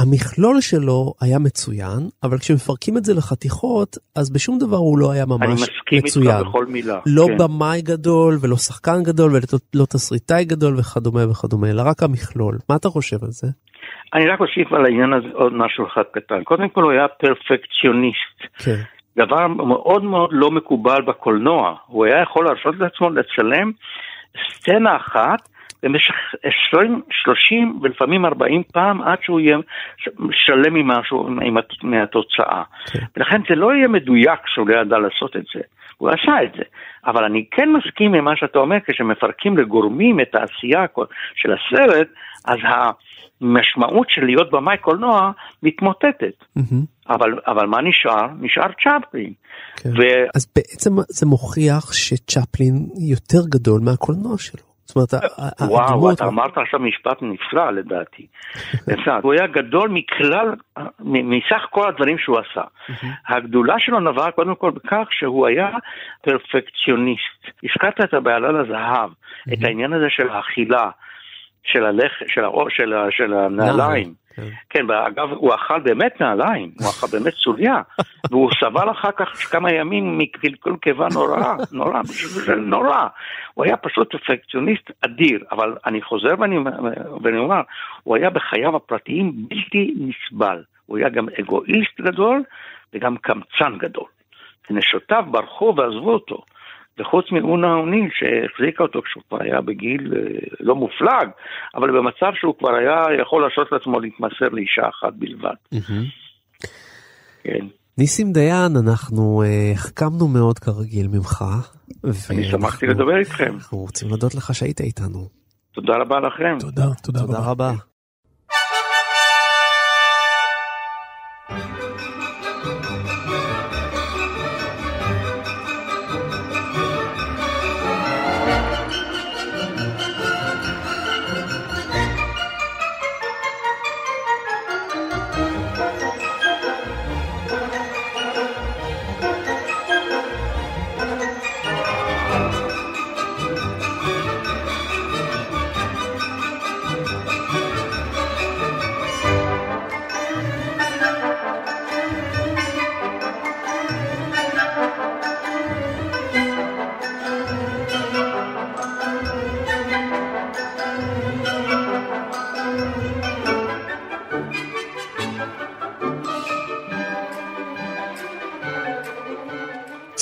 המכלול שלו היה מצוין, אבל כשמפרקים את זה לחתיכות, אז בשום דבר הוא לא היה ממש מצוין.
אני מסכים מצוין. איתך בכל מילה.
לא כן. במאי גדול, ולא שחקן גדול, ולא תסריטאי גדול וכדומה וכדומה, אלא רק המכלול. מה אתה חושב על זה?
אני רק אוסיף על העניין הזה עוד משהו אחד קטן. קודם כל הוא היה פרפקציוניסט.
כן.
דבר מאוד מאוד לא מקובל בקולנוע. הוא היה יכול להרשות לעצמו לצלם סצנה אחת במשך 20, 30 ולפעמים 40 פעם עד שהוא יהיה שלם ממשהו, מהתוצאה. כן. ולכן זה לא יהיה מדויק שהוא לא ידע לעשות את זה. הוא עשה את זה. אבל אני כן מסכים עם מה שאתה אומר, כשמפרקים לגורמים את העשייה של הסרט, אז המשמעות של להיות במאי קולנוע מתמוטטת. Mm-hmm. אבל, אבל מה נשאר? נשאר צ'פלין.
כן. ו... אז בעצם זה מוכיח שצ'פלין יותר גדול מהקולנוע שלו. זאת אומרת,
וואו, אתה אמרת עכשיו משפט נפלא לדעתי. הוא היה גדול מכלל, מסך כל הדברים שהוא עשה. הגדולה שלו נבעה קודם כל בכך שהוא היה פרפקציוניסט. הזכרת את הבעלה לזהב, את העניין הזה של האכילה, של הלח... של, הראש, של, של הנעליים. כן. כן, אגב, הוא אכל באמת נעליים, הוא אכל באמת סוליה, [laughs] והוא סבל אחר כך כמה ימים מקלקול קיבה נורא, נורא, נורא. הוא היה פשוט פרפקציוניסט אדיר, אבל אני חוזר ואני, ואני אומר, הוא היה בחייו הפרטיים בלתי נסבל. הוא היה גם אגואיסט גדול וגם קמצן גדול. נשותיו ברחו ועזבו אותו. וחוץ מאונה אוניל שהחזיקה אותו כשהוא כבר היה בגיל אה, לא מופלג, אבל במצב שהוא כבר היה יכול להרשות לעצמו להתמסר לאישה אחת בלבד.
כן. ניסים דיין, אנחנו uh, החכמנו מאוד כרגיל ממך.
אני שמחתי לדבר איתכם.
אנחנו רוצים להודות לך שהיית איתנו.
תודה רבה לכם.
תודה, תודה,
תודה רבה. רבה.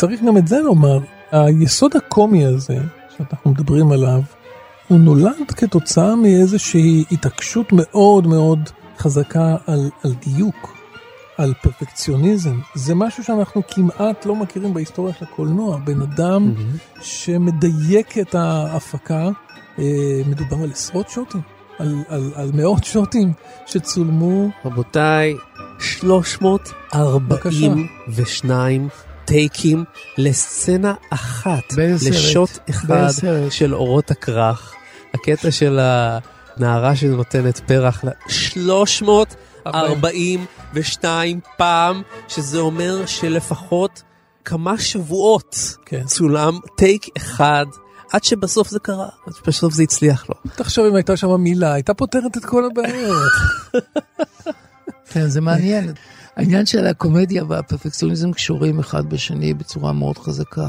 צריך גם את זה לומר, היסוד הקומי הזה שאנחנו מדברים עליו, הוא נולד כתוצאה מאיזושהי התעקשות מאוד מאוד חזקה על, על דיוק, על פרפקציוניזם. זה משהו שאנחנו כמעט לא מכירים בהיסטוריה של הקולנוע. בן אדם mm-hmm. שמדייק את ההפקה, אה, מדובר על עשרות שוטים, על, על, על מאות שוטים שצולמו.
רבותיי, 342 טייקים לסצנה אחת, לשוט אחד של אורות הכרך. הקטע של הנערה שנותנת פרח, 342 פעם, שזה אומר שלפחות כמה שבועות כן. צולם טייק אחד. עד שבסוף זה קרה, עד שבסוף זה הצליח לו.
תחשוב אם הייתה שם מילה, הייתה פותרת את כל הבעיות. [laughs]
כן, זה מעניין. העניין של הקומדיה והפרפקציוניזם קשורים אחד בשני בצורה מאוד חזקה.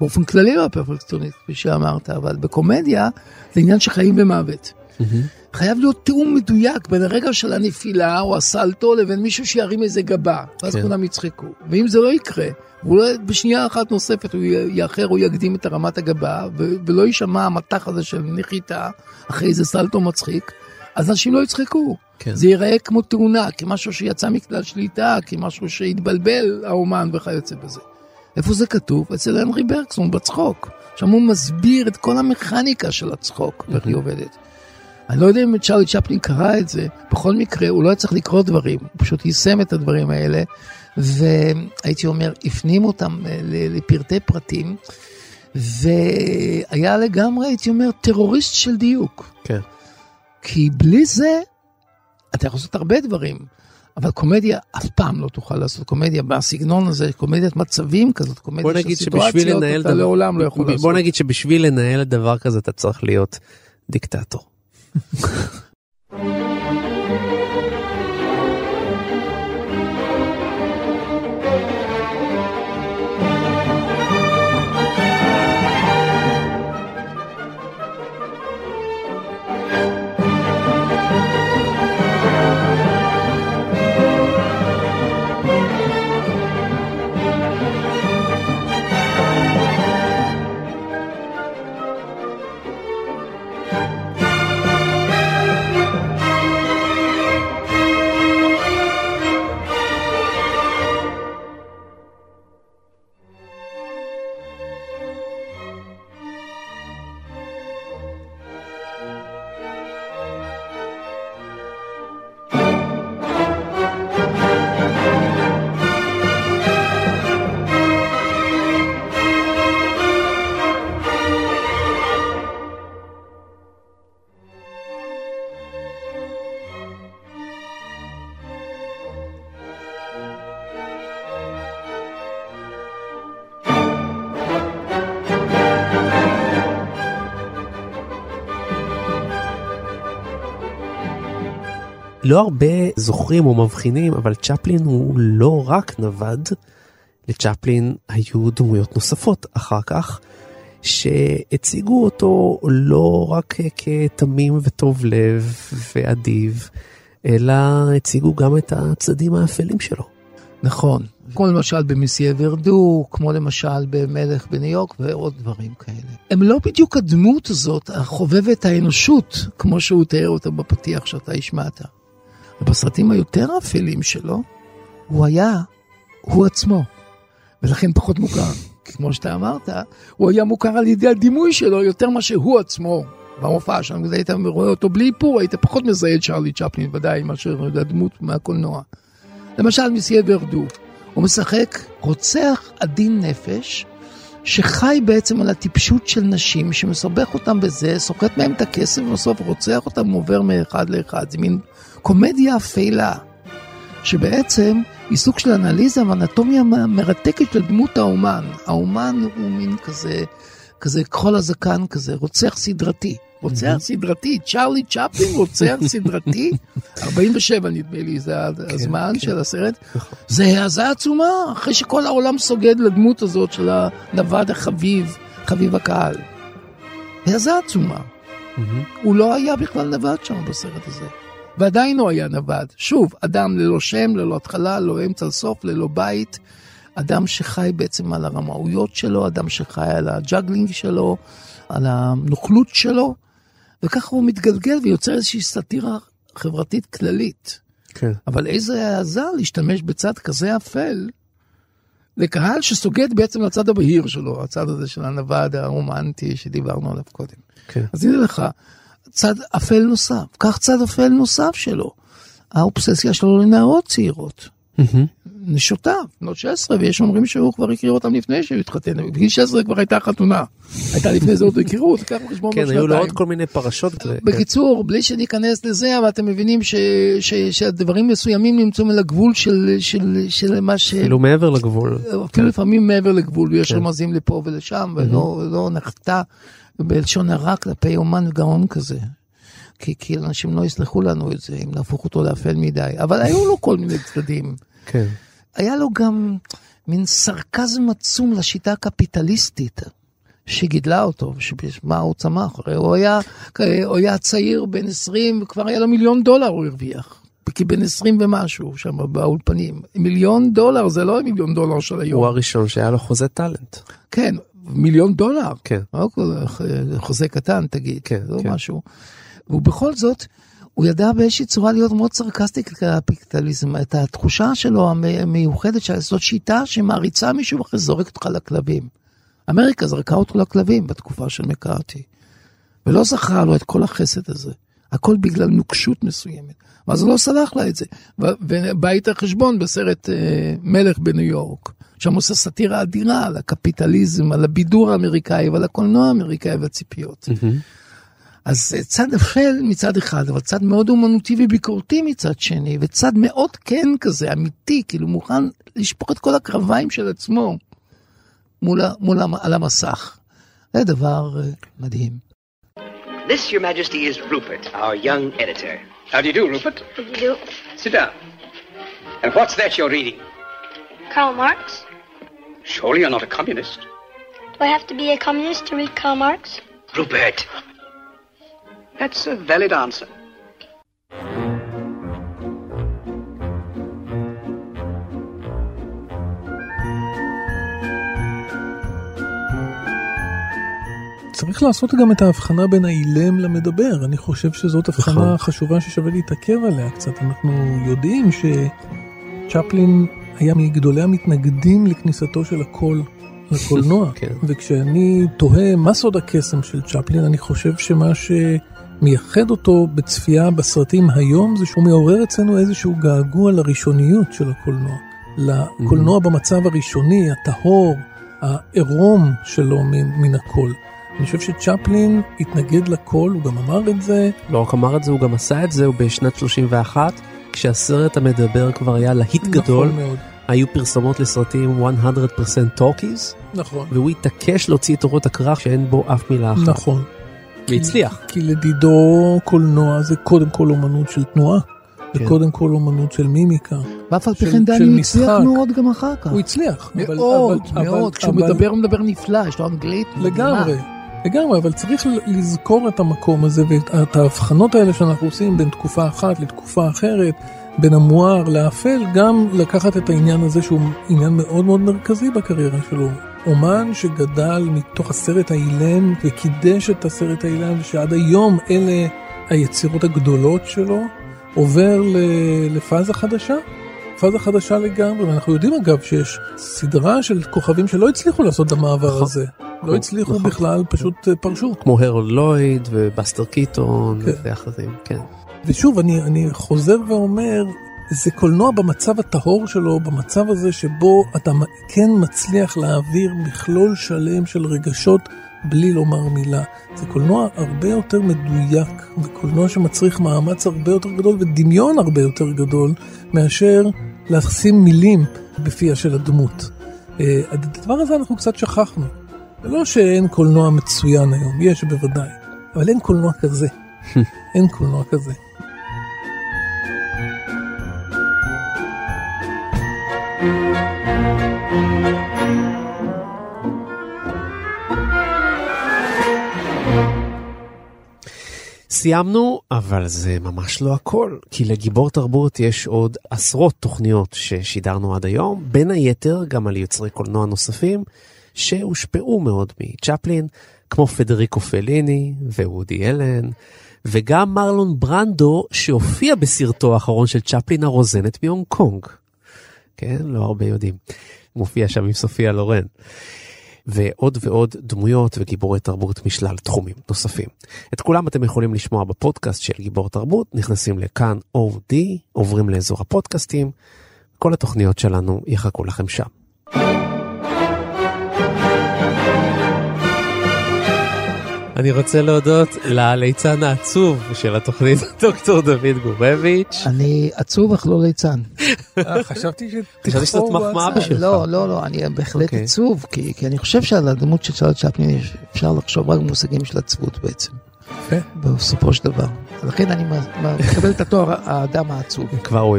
באופן כללי לא הפרפקציוניזם, כפי שאמרת, אבל בקומדיה זה עניין של חיים ומוות. Mm-hmm. חייב להיות תיאום מדויק בין הרגע של הנפילה או הסלטו לבין מישהו שירים איזה גבה, ואז כן. כולם יצחקו. ואם זה לא יקרה, ואולי בשנייה אחת נוספת הוא יאחר או יקדים את הרמת הגבה, ולא יישמע המטח הזה של נחיתה אחרי איזה סלטו מצחיק, אז אנשים לא יצחקו. כן. זה ייראה כמו תאונה, כמשהו שיצא מכלל שליטה, כמשהו שהתבלבל האומן וכיוצא בזה. איפה זה כתוב? אצל הנרי ברקסון בצחוק. שם הוא מסביר את כל המכניקה של הצחוק, ואיך היא עובדת. אני לא יודע אם צ'ארלי צ'פלין קרא את זה, בכל מקרה הוא לא היה צריך לקרוא דברים, הוא פשוט יישם את הדברים האלה, והייתי אומר, הפנים אותם אה, לפרטי פרטים, והיה לגמרי, הייתי אומר, טרוריסט של דיוק.
כן.
כי בלי זה, אתה יכול לעשות הרבה דברים, אבל קומדיה אף פעם לא תוכל לעשות קומדיה בסגנון הזה, קומדיית מצבים כזאת, קומדיה של סיטואציות, אתה דבר... לעולם לא יכול
בוא
לעשות.
בוא נגיד שבשביל לנהל דבר כזה אתה צריך להיות דיקטטור. [laughs] לא הרבה זוכרים או מבחינים, אבל צ'פלין הוא לא רק נווד, לצ'פלין היו דמויות נוספות אחר כך, שהציגו אותו לא רק כתמים וטוב לב ואדיב, אלא הציגו גם את הצדדים האפלים שלו.
נכון, כמו למשל במסיה ורדו, כמו למשל במלך בניו יורק ועוד דברים כאלה. הם לא בדיוק הדמות הזאת, החובבת האנושות, כמו שהוא תיאר אותה בפתיח שאתה השמעת. ובסרטים היותר אפלים שלו, הוא היה הוא עצמו, ולכן פחות מוכר. [laughs] כמו שאתה אמרת, הוא היה מוכר על ידי הדימוי שלו יותר מאשר הוא עצמו. במופע שם, אם היית רואה אותו בלי איפור, היית פחות מזהה את צ'רלי צ'פלין, ודאי, מאשר הדמות מהקולנוע. למשל, מסיה ורדו, הוא משחק רוצח עדין נפש, שחי בעצם על הטיפשות של נשים, שמסבך אותם בזה, סוחט מהם את הכסף, ובסוף רוצח אותם ועובר מאחד לאחד. זה מין קומדיה אפלה, שבעצם היא סוג של אנליזה ואנטומיה מרתקת של דמות האומן. האומן הוא מין כזה, כזה כחול הזקן כזה, רוצח סדרתי. רוצח סדרתי, צ'ארלי צ'פלין רוצח [laughs] סדרתי, 47 נדמה לי, זה כן, הזמן כן. של הסרט. נכון. זה הזעה עצומה, אחרי שכל העולם סוגד לדמות הזאת של הנווד החביב, חביב הקהל. העזה עצומה. הוא לא היה בכלל נווד שם בסרט הזה. ועדיין הוא היה נווד. שוב, אדם ללא שם, ללא התחלה, ללא אמצע לסוף, ללא בית. אדם שחי בעצם על הרמאויות שלו, אדם שחי על ה juggling שלו, על הנוכלות שלו, וככה הוא מתגלגל ויוצר איזושהי סאטירה חברתית כללית.
כן.
אבל איזה העזה להשתמש בצד כזה אפל לקהל שסוגד בעצם לצד הבהיר שלו, הצד הזה של הנווד הרומנטי שדיברנו עליו קודם.
כן.
אז הנה לך, צד אפל נוסף, קח צד אפל נוסף שלו, האובססיה שלו לנערות צעירות. נשותיו, בנות 16, ויש אומרים שהוא כבר הכיר אותם לפני שהוא התחתן, בגיל 16 כבר הייתה חתונה. הייתה לפני זה עוד היכרות, קח בחשבון
כן, היו לו עוד כל מיני פרשות.
בקיצור, בלי שניכנס לזה, אבל אתם מבינים שדברים מסוימים נמצאו על הגבול של מה ש...
אפילו מעבר לגבול.
אפילו כן. לפעמים מעבר לגבול, ויש כן. רמזים לפה ולשם, ולא נחתה בלשון הרע כלפי אומן גאון כזה. כי, כי אנשים לא יסלחו לנו את זה אם נהפוך אותו לאפל מדי, אבל היו לו כל מיני צדדים.
כן.
היה לו גם מין סרקזם עצום לשיטה הקפיטליסטית. שגידלה אותו, שבמה הוא צמח, הרי הוא היה, הוא היה צעיר בן 20 וכבר היה לו מיליון דולר הוא הרוויח. כי בן 20 ומשהו שם באולפנים. מיליון דולר זה לא מיליון דולר של היום.
הוא הראשון שהיה לו חוזה טאלנט.
כן, מיליון דולר.
כן.
לא חוזה קטן תגיד,
כן,
לא
כן.
משהו. ובכל זאת, הוא ידע באיזושהי צורה להיות מאוד סרקסטי כלפי הקפיטליזם, את התחושה שלו המיוחדת שזאת שיטה שמעריצה מישהו ואחרי זורקת אותך לכלבים. אמריקה זרקה אותו לכלבים בתקופה של מקארתי, ולא זכרה לו את כל החסד הזה. הכל בגלל נוקשות מסוימת. ואז הוא לא סלח לה את זה. ובא איתה חשבון בסרט אה, מלך בניו יורק, שם עושה סאטירה אדירה על הקפיטליזם, על הבידור האמריקאי ועל הקולנוע האמריקאי והציפיות. אז צד אפל מצד אחד, אבל צד מאוד אומנותי וביקורתי מצד שני, וצד מאוד כן כזה, אמיתי, כאילו מוכן לשפוך את כל הקרביים של עצמו מול, מול על המסך. זה דבר uh, מדהים.
This, Your Majesty, is Rupert, our young editor. How do you do, Rupert?
How do you do?
Sit down. And what's that you're reading?
Karl Marx.
Surely you're not a communist.
Do I have to be a communist to read Karl Marx?
Rupert. That's a valid answer.
צריך לעשות גם את ההבחנה בין האילם למדבר, אני חושב שזאת הבחנה נכון. חשובה ששווה להתעכב עליה קצת. אנחנו יודעים שצ'פלין היה מגדולי המתנגדים לכניסתו של הקול לקולנוע, [laughs]
כן.
וכשאני תוהה מה סוד הקסם של צ'פלין, אני חושב שמה שמייחד אותו בצפייה בסרטים היום זה שהוא מעורר אצלנו איזשהו געגוע לראשוניות של הקולנוע. לקולנוע במצב הראשוני, הטהור, העירום שלו מן הקול. אני חושב שצ'פלין התנגד לכל, הוא גם אמר את זה.
לא רק אמר את זה, הוא גם עשה את זה, הוא בשנת 31, כשהסרט המדבר כבר היה להיט
נכון
גדול.
מאוד.
היו פרסומות לסרטים 100% talkies,
נכון.
והוא התעקש להוציא את אורות הכרך שאין בו אף מילה אחת.
נכון.
והצליח.
כי לדידו קולנוע זה קודם כל אומנות של תנועה. זה
כן.
קודם כל אומנות של מימיקה.
ואף על פי כן דני הצליח. מאוד גם אחר כך.
הוא הצליח.
מאוד,
אבל-
מאוד.
אבל-
כשהוא
אבל-
מדבר, הוא מדבר נפלא, יש לו אנגלית. מדהימה.
לגמרי, אבל צריך לזכור את המקום הזה ואת ההבחנות האלה שאנחנו עושים בין תקופה אחת לתקופה אחרת, בין המואר לאפל, גם לקחת את העניין הזה שהוא עניין מאוד מאוד מרכזי בקריירה שלו. אומן שגדל מתוך הסרט האילם וקידש את הסרט האילם ושעד היום אלה היצירות הגדולות שלו, עובר לפאזה חדשה. פאזה חדשה לגמרי, ואנחנו יודעים אגב שיש סדרה של כוכבים שלא הצליחו לעשות את המעבר
נכון.
הזה. לא הצליחו
נכון.
בכלל, פשוט אה, פרשו.
כמו הרול לויד ובאסטר קיטון
כן.
ואחרים, כן.
ושוב, אני, אני חוזר ואומר, זה קולנוע במצב הטהור שלו, במצב הזה שבו אתה כן מצליח להעביר מכלול שלם של רגשות בלי לומר מילה. זה קולנוע הרבה יותר מדויק, זה קולנוע שמצריך מאמץ הרבה יותר גדול ודמיון הרבה יותר גדול, מאשר לשים מילים בפיה של הדמות. אה, את הדבר הזה אנחנו קצת שכחנו. זה לא שאין קולנוע מצוין היום, יש בוודאי, אבל אין קולנוע כזה. [laughs] אין קולנוע כזה.
סיימנו, אבל זה ממש לא הכל, כי לגיבור תרבות יש עוד עשרות תוכניות ששידרנו עד היום, בין היתר גם על יוצרי קולנוע נוספים שהושפעו מאוד מצ'פלין, כמו פדריקו פליני ווודי אלן, וגם מרלון ברנדו שהופיע בסרטו האחרון של צ'פלין הרוזנת מהונג קונג. כן, לא הרבה יודעים. מופיע שם עם סופיה לורן. ועוד ועוד דמויות וגיבורי תרבות משלל תחומים נוספים. את כולם אתם יכולים לשמוע בפודקאסט של גיבור תרבות, נכנסים לכאן אודי, עוברים לאזור הפודקאסטים, כל התוכניות שלנו יחכו לכם שם. אני רוצה להודות לליצן העצוב של התוכנית, [laughs] דוקטור דוד גורביץ'.
אני עצוב אך לא ליצן.
אה, חשבתי
שזאת מחמאה בשבילך.
לא, לא, לא, אני בהחלט
אוקיי.
עצוב, כי כי אני חושב שעל הדמות של צ'ארלד צ'פלין יש- אפשר לחשוב רק במושגים של עצבות בעצם. בסופו של דבר. לכן אני מקבל את התואר האדם העצוב.
כבר הוא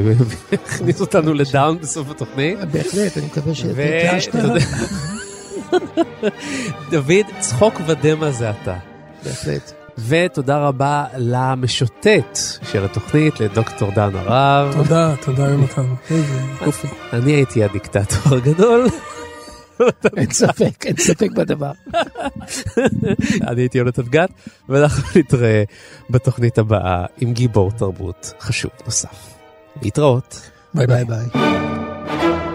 הכניס אותנו לדאון בסוף התוכנית.
בהחלט, אני מקווה
יודע- דוד, צחוק ודמע זה אתה.
בהחלט.
ותודה רבה למשוטט של התוכנית, לדוקטור דן הרב.
תודה, תודה יונתן. איזה יופי.
אני הייתי הדיקטטור הגדול.
אין ספק, אין ספק בדבר.
אני הייתי יונתן גת, ואנחנו נתראה בתוכנית הבאה עם גיבור תרבות חשוב נוסף. להתראות.
ביי.
ביי ביי.